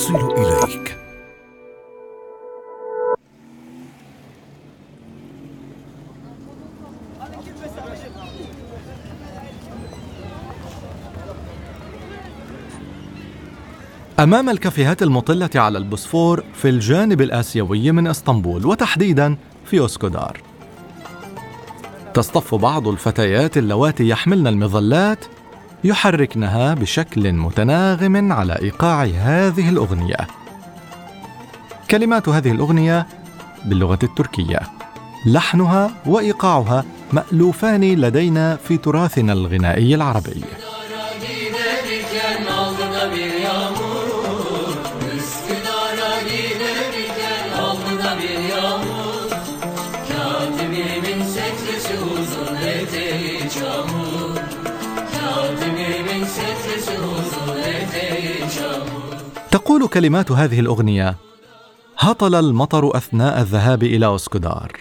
تصل إليك. أمام الكافيهات المطلة على البوسفور في الجانب الآسيوي من إسطنبول وتحديدا في أوسكودار. تصطف بعض الفتيات اللواتي يحملن المظلات يحركنها بشكل متناغم على إيقاع هذه الأغنية. كلمات هذه الأغنية باللغة التركية. لحنها وإيقاعها مألوفان لدينا في تراثنا الغنائي العربي. تقول كلمات هذه الأغنية هطل المطر أثناء الذهاب إلى أسكدار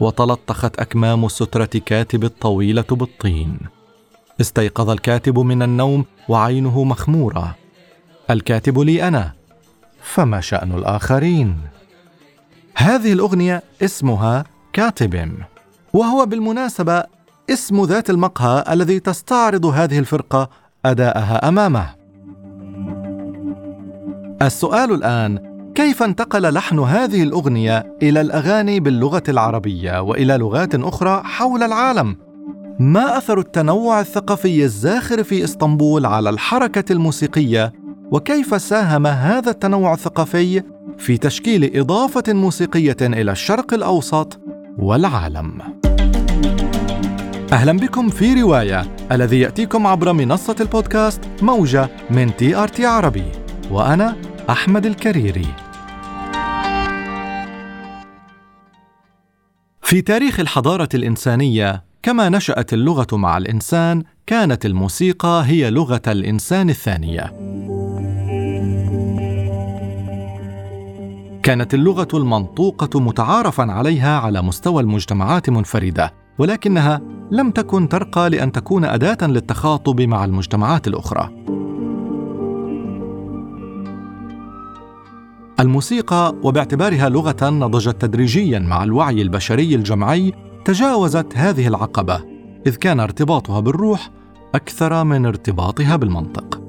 وتلطخت أكمام السترة كاتب الطويلة بالطين. استيقظ الكاتب من النوم وعينه مخمورة. الكاتب لي أنا فما شأن الآخرين؟ هذه الأغنية اسمها كاتب وهو بالمناسبة اسم ذات المقهى الذي تستعرض هذه الفرقة أداءها أمامه. السؤال الآن كيف انتقل لحن هذه الأغنية إلى الأغاني باللغة العربية وإلى لغات أخرى حول العالم؟ ما أثر التنوع الثقافي الزاخر في إسطنبول على الحركة الموسيقية؟ وكيف ساهم هذا التنوع الثقافي في تشكيل إضافة موسيقية إلى الشرق الأوسط والعالم؟ أهلا بكم في رواية الذي يأتيكم عبر منصة البودكاست موجة من تي آر تي عربي وأنا أحمد الكريري. في تاريخ الحضارة الإنسانية كما نشأت اللغة مع الإنسان كانت الموسيقى هي لغة الإنسان الثانية. كانت اللغة المنطوقة متعارفا عليها على مستوى المجتمعات منفردة ولكنها لم تكن ترقى لأن تكون أداة للتخاطب مع المجتمعات الأخرى. الموسيقى وباعتبارها لغة نضجت تدريجيا مع الوعي البشري الجمعي تجاوزت هذه العقبة إذ كان ارتباطها بالروح أكثر من ارتباطها بالمنطق.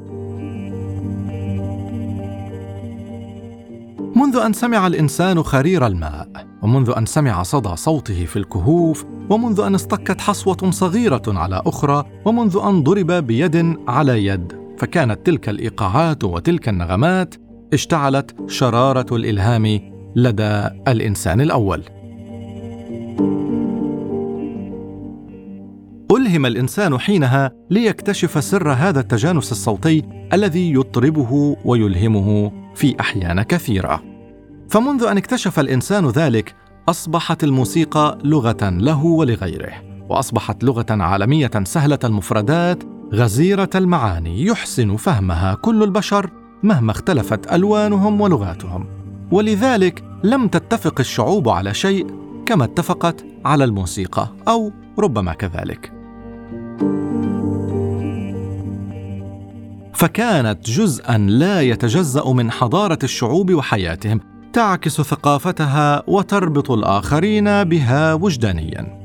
منذ أن سمع الإنسان خرير الماء ومنذ أن سمع صدى صوته في الكهوف ومنذ أن اصطكت حصوة صغيرة على أخرى ومنذ أن ضرب بيد على يد فكانت تلك الإيقاعات وتلك النغمات اشتعلت شرارة الإلهام لدى الإنسان الأول. ألهم الإنسان حينها ليكتشف سر هذا التجانس الصوتي الذي يطربه ويلهمه في أحيان كثيرة. فمنذ أن اكتشف الإنسان ذلك أصبحت الموسيقى لغة له ولغيره وأصبحت لغة عالمية سهلة المفردات غزيرة المعاني يحسن فهمها كل البشر. مهما اختلفت ألوانهم ولغاتهم. ولذلك لم تتفق الشعوب على شيء كما اتفقت على الموسيقى أو ربما كذلك. فكانت جزءا لا يتجزأ من حضارة الشعوب وحياتهم تعكس ثقافتها وتربط الآخرين بها وجدانيا.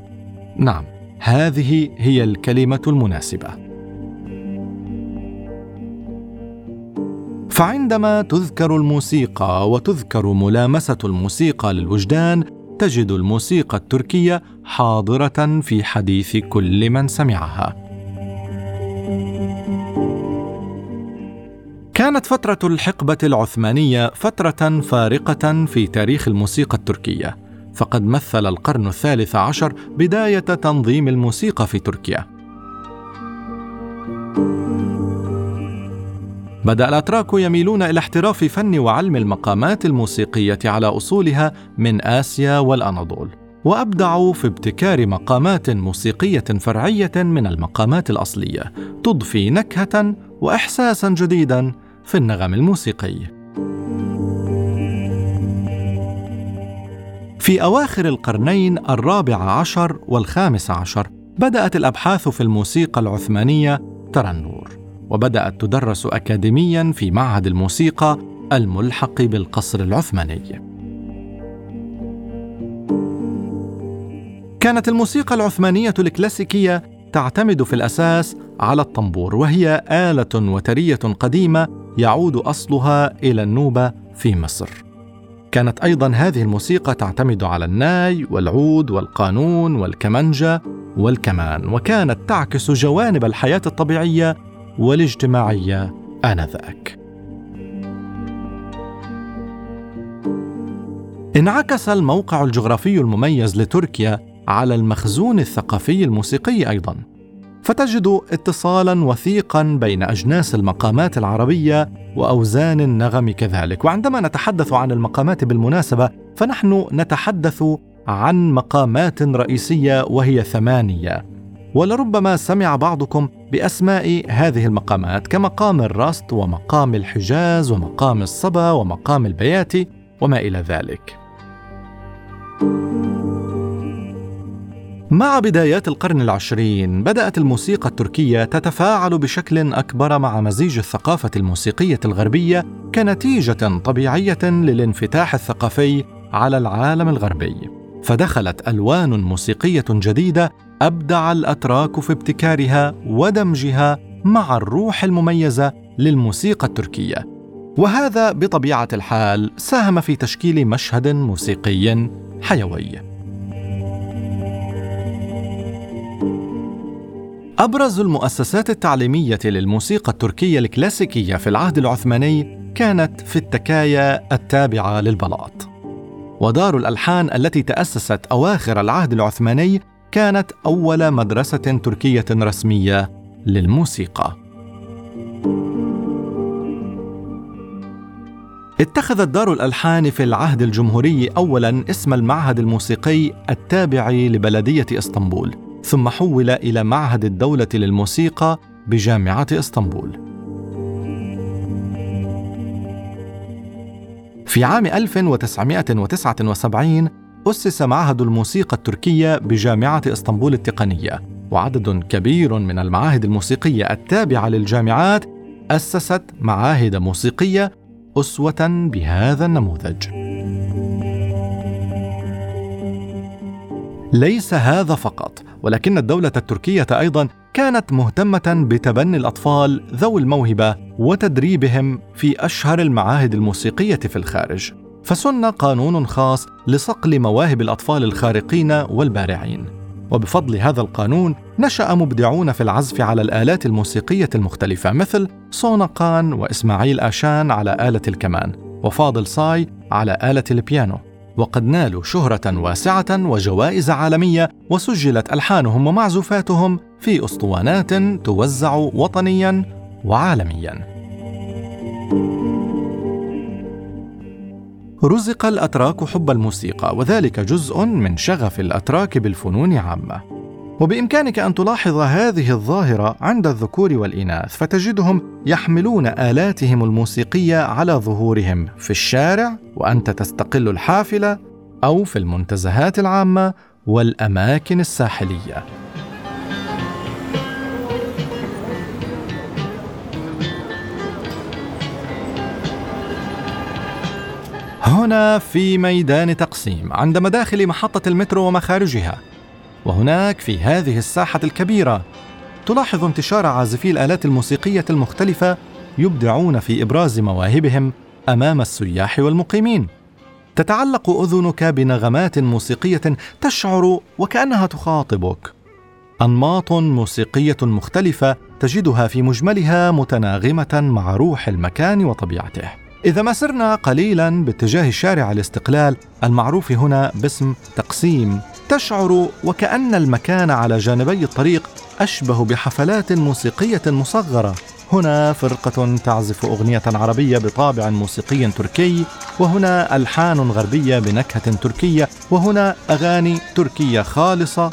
نعم هذه هي الكلمة المناسبة. فعندما تذكر الموسيقى وتذكر ملامسة الموسيقى للوجدان تجد الموسيقى التركية حاضرة في حديث كل من سمعها. كانت فترة الحقبة العثمانية فترة فارقة في تاريخ الموسيقى التركية فقد مثل القرن الثالث عشر بداية تنظيم الموسيقى في تركيا. بدأ الأتراك يميلون إلى احتراف فن وعلم المقامات الموسيقية على أصولها من آسيا والأناضول وابدعوا في ابتكار مقامات موسيقية فرعية من المقامات الأصلية تضفي نكهة واحساسا جديدا في النغم الموسيقي. في أواخر القرنين الرابع عشر والخامس عشر بدأت الأبحاث في الموسيقى العثمانية ترى النور. وبدأت تدرس اكاديميا في معهد الموسيقى الملحق بالقصر العثماني. كانت الموسيقى العثمانية الكلاسيكية تعتمد في الأساس على الطنبور وهي آلة وترية قديمة يعود أصلها إلى النوبة في مصر. كانت أيضا هذه الموسيقى تعتمد على الناي والعود والقانون والكمنجة والكمان وكانت تعكس جوانب الحياة الطبيعية والاجتماعية آنذاك. انعكس الموقع الجغرافي المميز لتركيا على المخزون الثقافي الموسيقي أيضا. فتجد اتصالا وثيقا بين أجناس المقامات العربية وأوزان النغم كذلك. وعندما نتحدث عن المقامات بالمناسبة فنحن نتحدث عن مقامات رئيسية وهي ثمانية. ولربما سمع بعضكم بأسماء هذه المقامات كمقام الرست ومقام الحجاز ومقام الصبا ومقام البياتي وما إلى ذلك. مع بدايات القرن العشرين بدأت الموسيقى التركية تتفاعل بشكل أكبر مع مزيج الثقافة الموسيقية الغربية كنتيجة طبيعية للانفتاح الثقافي على العالم الغربي. فدخلت ألوان موسيقية جديدة أبدع الأتراك في ابتكارها ودمجها مع الروح المميزة للموسيقى التركية وهذا بطبيعة الحال ساهم في تشكيل مشهد موسيقي حيوي أبرز المؤسسات التعليمية للموسيقى التركية الكلاسيكية في العهد العثماني كانت في التكايا التابعة للبلاط. ودار الألحان التي تأسست أواخر العهد العثماني كانت أول مدرسة تركية رسمية للموسيقى. اتخذت دار الألحان في العهد الجمهوري أولاً اسم المعهد الموسيقي التابع لبلدية إسطنبول ثم حول إلى معهد الدولة للموسيقى بجامعة إسطنبول. في عام 1979 أسس معهد الموسيقى التركية بجامعة إسطنبول التقنية، وعدد كبير من المعاهد الموسيقية التابعة للجامعات أسست معاهد موسيقية أسوة بهذا النموذج. ليس هذا فقط ولكن الدولة التركية أيضا كانت مهتمة بتبني الأطفال ذوي الموهبة وتدريبهم في أشهر المعاهد الموسيقية في الخارج. فسن قانون خاص لصقل مواهب الأطفال الخارقين والبارعين. وبفضل هذا القانون نشأ مبدعون في العزف على الآلات الموسيقية المختلفة مثل صونقان وإسماعيل آشان على آلة الكمان وفاضل صاي على آلة البيانو. وقد نالوا شهرة واسعة وجوائز عالمية وسجلت ألحانهم ومعزوفاتهم في أسطوانات توزع وطنيا وعالميا. رزق الأتراك حب الموسيقى وذلك جزء من شغف الأتراك بالفنون عامة. وبإمكانك أن تلاحظ هذه الظاهرة عند الذكور والإناث فتجدهم يحملون آلاتهم الموسيقية على ظهورهم في الشارع وأنت تستقل الحافلة أو في المنتزهات العامة والأماكن الساحلية. هنا في ميدان تقسيم عند مداخل محطة المترو ومخارجها. وهناك في هذه الساحة الكبيرة تلاحظ انتشار عازفي الآلات الموسيقية المختلفة يبدعون في إبراز مواهبهم أمام السياح والمقيمين. تتعلق أذنك بنغمات موسيقية تشعر وكأنها تخاطبك. أنماط موسيقية مختلفة تجدها في مجملها متناغمة مع روح المكان وطبيعته. إذا ما سرنا قليلا باتجاه شارع الاستقلال المعروف هنا باسم تقسيم. تشعر وكأن المكان على جانبي الطريق أشبه بحفلات موسيقية مصغرة. هنا فرقة تعزف أغنية عربية بطابع موسيقي تركي وهنا ألحان غربية بنكهة تركية وهنا أغاني تركية خالصة.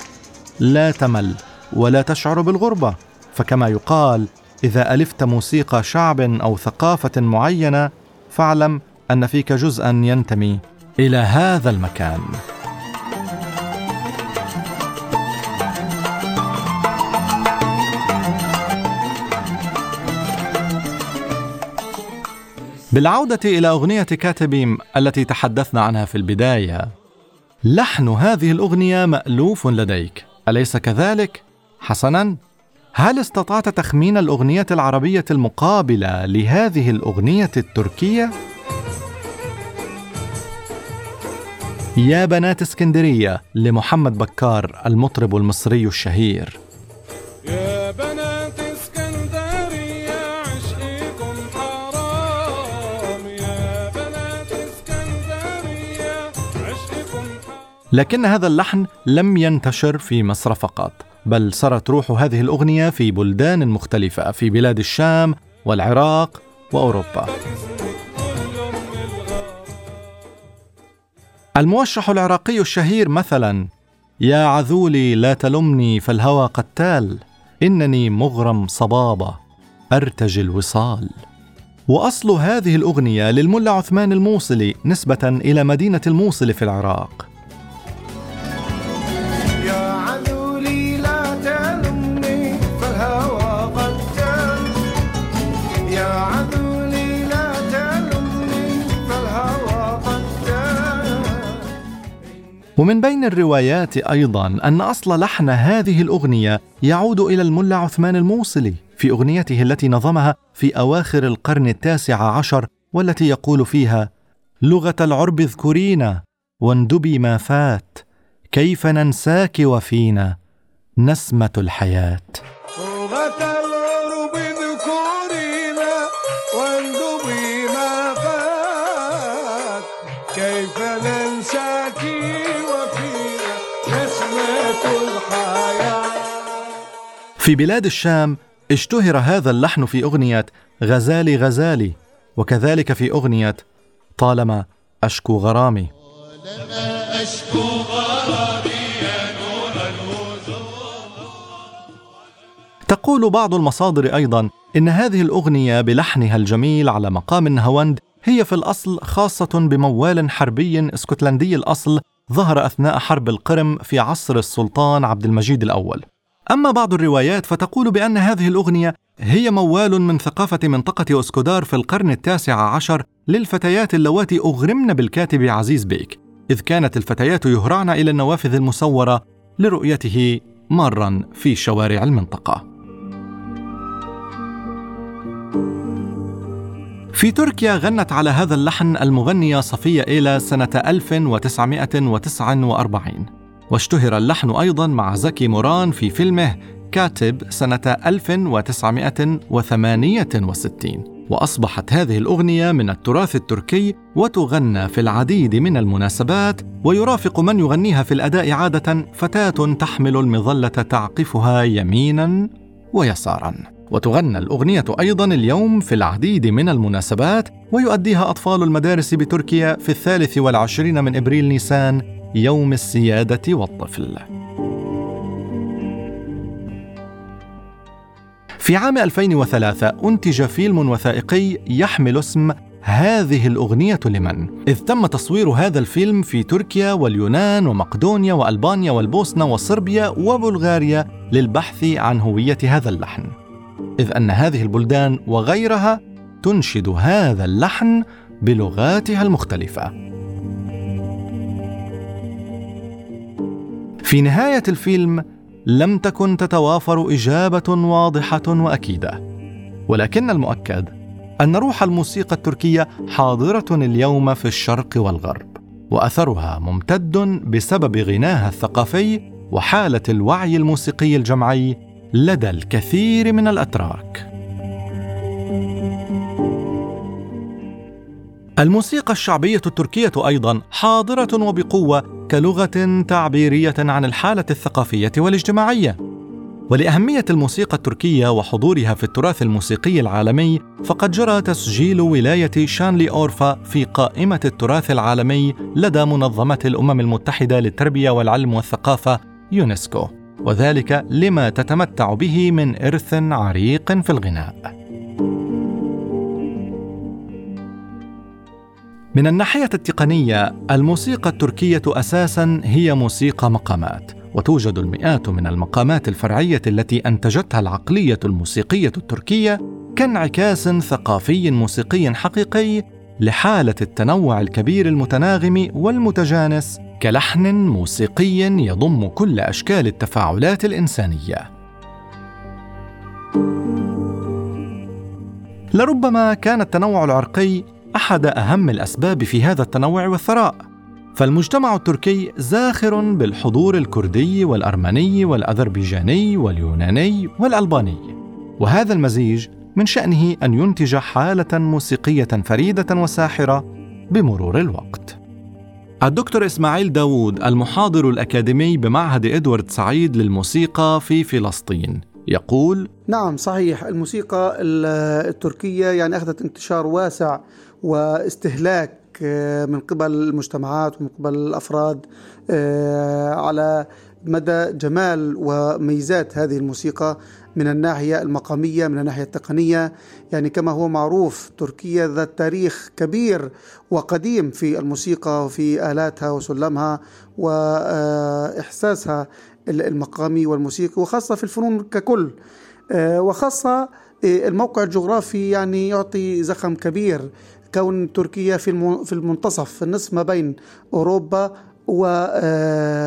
لا تمل ولا تشعر بالغربة. فكما يقال إذا ألفت موسيقى شعب أو ثقافة معينة فاعلم أن فيك جزءا ينتمي إلى هذا المكان. بالعودة إلى أغنية كاتبيم التي تحدثنا عنها في البداية لحن هذه الأغنية مألوف لديك. أليس كذلك؟ حسنا؟ هل استطعت تخمين الأغنية العربية المقابلة لهذه الأغنية التركية؟ يا بنات اسكندرية لمحمد بكار المطرب المصري الشهير. يا بنات اسكندرية عشقكم حرام. يا بنات اسكندرية عشقكم حرام. لكن هذا اللحن لم ينتشر في مصر فقط. بل سرت روح هذه الأغنية في بلدان مختلفة في بلاد الشام والعراق وأوروبا. الموشح العراقي الشهير مثلا يا عذولي لا تلمني فالهوى قتال إنني مغرم صبابة أرتجي الوصال. وأصل هذه الأغنية للملا عثمان الموصلي نسبة إلى مدينة الموصل في العراق. ومن بين الروايات أيضا أن أصل لحن هذه الأغنية يعود إلى الملا عثمان الموصلي في أغنيته التي نظمها في أواخر القرن التاسع عشر والتي يقول فيها لغة العرب اذكرينا واندبي ما فات كيف ننساك وفينا نسمة الحياة. في بلاد الشام اشتهر هذا اللحن في أغنية غزالي غزالي وكذلك في أغنية طالما أشكو غرامي تقول بعض المصادر أيضا إن هذه الأغنية بلحنها الجميل على مقام النهاوند هي في الأصل خاصة بموال حربي إسكتلندي الأصل ظهر أثناء حرب القرم في عصر السلطان عبد المجيد الأول. أما بعض الروايات فتقول بأن هذه الأغنية هي موال من ثقافة منطقة اسكودار في القرن التاسع عشر للفتيات اللواتي أغرمن بالكاتب عزيز بيك، إذ كانت الفتيات يهرعن إلى النوافذ المسوره لرؤيته مارا في شوارع المنطقة. في تركيا غنت على هذا اللحن المغنية صفية إيلا سنة 1949 واشتهر اللحن أيضا مع زكي موران في فيلمه كاتب سنة 1968 وأصبحت هذه الأغنية من التراث التركي وتغنى في العديد من المناسبات ويرافق من يغنيها في الأداء عادة فتاة تحمل المظلة تعقفها يمينا ويسارا. وتغنى الأغنية أيضا اليوم في العديد من المناسبات ويؤديها أطفال المدارس بتركيا في الثالث والعشرين من إبريل نيسان يوم السيادة والطفل في عام 2003 أنتج فيلم وثائقي يحمل اسم هذه الأغنية لمن؟ إذ تم تصوير هذا الفيلم في تركيا واليونان ومقدونيا وألبانيا والبوسنة وصربيا وبلغاريا للبحث عن هوية هذا اللحن إذ أن هذه البلدان وغيرها تنشد هذا اللحن بلغاتها المختلفة. في نهاية الفيلم لم تكن تتوافر إجابة واضحة وأكيدة، ولكن المؤكد أن روح الموسيقى التركية حاضرة اليوم في الشرق والغرب، وأثرها ممتد بسبب غناها الثقافي وحالة الوعي الموسيقي الجمعي لدى الكثير من الأتراك. الموسيقى الشعبية التركية أيضا حاضرة وبقوة كلغة تعبيرية عن الحالة الثقافية والاجتماعية. ولأهمية الموسيقى التركية وحضورها في التراث الموسيقي العالمي فقد جرى تسجيل ولاية شانلي أورفا في قائمة التراث العالمي لدى منظمة الأمم المتحدة للتربية والعلم والثقافة يونسكو. وذلك لما تتمتع به من إرث عريق في الغناء. من الناحية التقنية الموسيقى التركية أساسا هي موسيقى مقامات وتوجد المئات من المقامات الفرعية التي أنتجتها العقلية الموسيقية التركية كانعكاس ثقافي موسيقي حقيقي لحالة التنوع الكبير المتناغم والمتجانس كلحن موسيقي يضم كل أشكال التفاعلات الإنسانية. لربما كان التنوع العرقي أحد أهم الأسباب في هذا التنوع والثراء. فالمجتمع التركي زاخر بالحضور الكردي والأرمني والأذربيجاني واليوناني والألباني. وهذا المزيج من شأنه أن ينتج حالة موسيقية فريدة وساحرة بمرور الوقت. الدكتور إسماعيل داوود المحاضر الأكاديمي بمعهد إدوارد سعيد للموسيقى في فلسطين يقول نعم صحيح. الموسيقى التركية يعني أخذت انتشار واسع واستهلاك آه، من قبل المجتمعات ومن قبل الأفراد آه، على مدى جمال وميزات هذه الموسيقى من الناحية المقامية من الناحية التقنية. يعني كما هو معروف تركيا ذات تاريخ كبير وقديم في الموسيقى وفي آلاتها وسلمها وإحساسها المقامي والموسيقي وخاصة في الفنون ككل. آه، وخاصة الموقع الجغرافي يعني يعطي زخم كبير. كون تركيا في المنتصف في النصف ما بين أوروبا وآسيا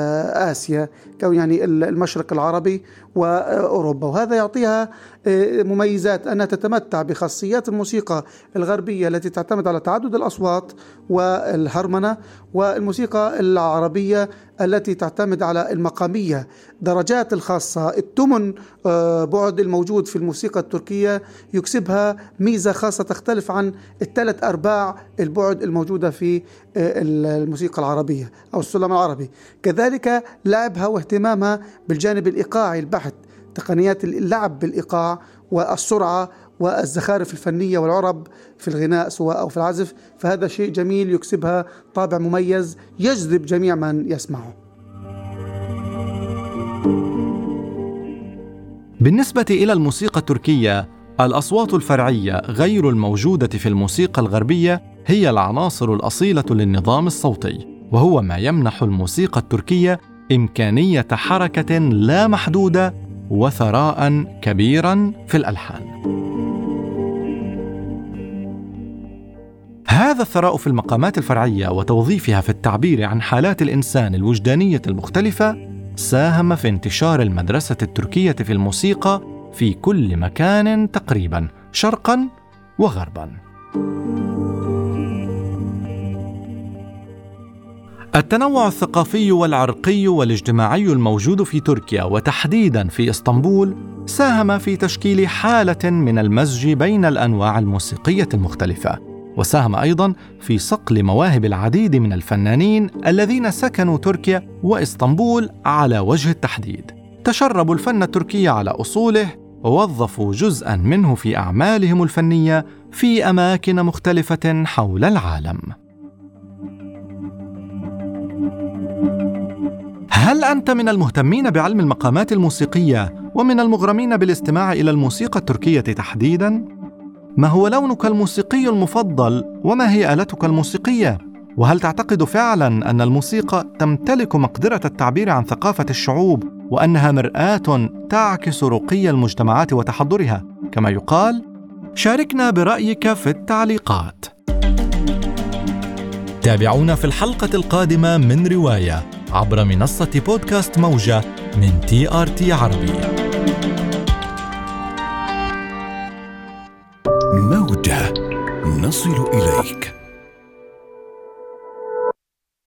كون يعني المشرق العربي وأوروبا. وهذا يعطيها آه، مميزات أنها تتمتع بخاصيات الموسيقى الغربية التي تعتمد على تعدد الأصوات والهرمنة والموسيقى العربية التي تعتمد على المقامية درجات الخاصة التمن آه، بعد الموجود في الموسيقى التركية يكسبها ميزة خاصة تختلف عن الثلاث أرباع البعد الموجودة في آه، الموسيقى العربية أو السلم العربي. كذلك لعبها واهتمامها بالجانب الإيقاعي البحت تقنيات اللعب بالإيقاع والسرعة والزخارف الفنية والعرب في الغناء سواء أو في العزف فهذا شيء جميل يكسبها طابع مميز يجذب جميع من يسمعه. بالنسبة إلى الموسيقى التركية الأصوات الفرعية غير الموجودة في الموسيقى الغربية هي العناصر الأصيلة للنظام الصوتي وهو ما يمنح الموسيقى التركية إمكانية حركة لا محدودة وثراء كبيرا في الألحان. هذا الثراء في المقامات الفرعية وتوظيفها في التعبير عن حالات الإنسان الوجدانية المختلفة ساهم في انتشار المدرسة التركية في الموسيقى في كل مكان تقريبا شرقا وغربا. التنوع الثقافي والعرقي والاجتماعي الموجود في تركيا وتحديدا في إسطنبول ساهم في تشكيل حالة من المزج بين الأنواع الموسيقية المختلفة وساهم أيضا في صقل مواهب العديد من الفنانين الذين سكنوا تركيا وإسطنبول على وجه التحديد. تشربوا الفن التركي على أصوله ووظفوا جزءا منه في أعمالهم الفنية في أماكن مختلفة حول العالم. هل أنت من المهتمين بعلم المقامات الموسيقية ومن المغرمين بالاستماع إلى الموسيقى التركية تحديدا؟ ما هو لونك الموسيقي المفضل وما هي آلتك الموسيقية؟ وهل تعتقد فعلا أن الموسيقى تمتلك مقدرة التعبير عن ثقافة الشعوب وأنها مرآة تعكس رقي المجتمعات وتحضرها؟ كما يقال شاركنا برأيك في التعليقات. تابعونا في الحلقة القادمة من رواية. عبر منصة بودكاست موجة من تي آر تي عربي. موجة نصل إليك.